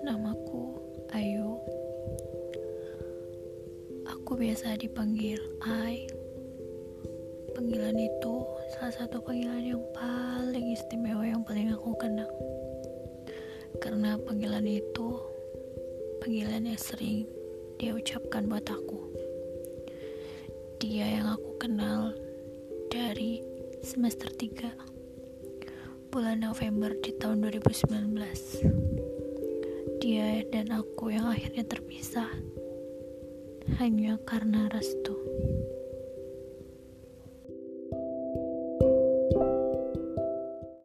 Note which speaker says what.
Speaker 1: Namaku Ayu. Aku biasa dipanggil Ai. Panggilan itu salah satu panggilan yang paling istimewa yang paling aku kenal. Karena panggilan itu panggilan yang sering dia ucapkan buat aku. Dia yang aku kenal dari semester 3 bulan November di tahun 2019. Dia dan aku yang akhirnya terpisah hanya karena restu.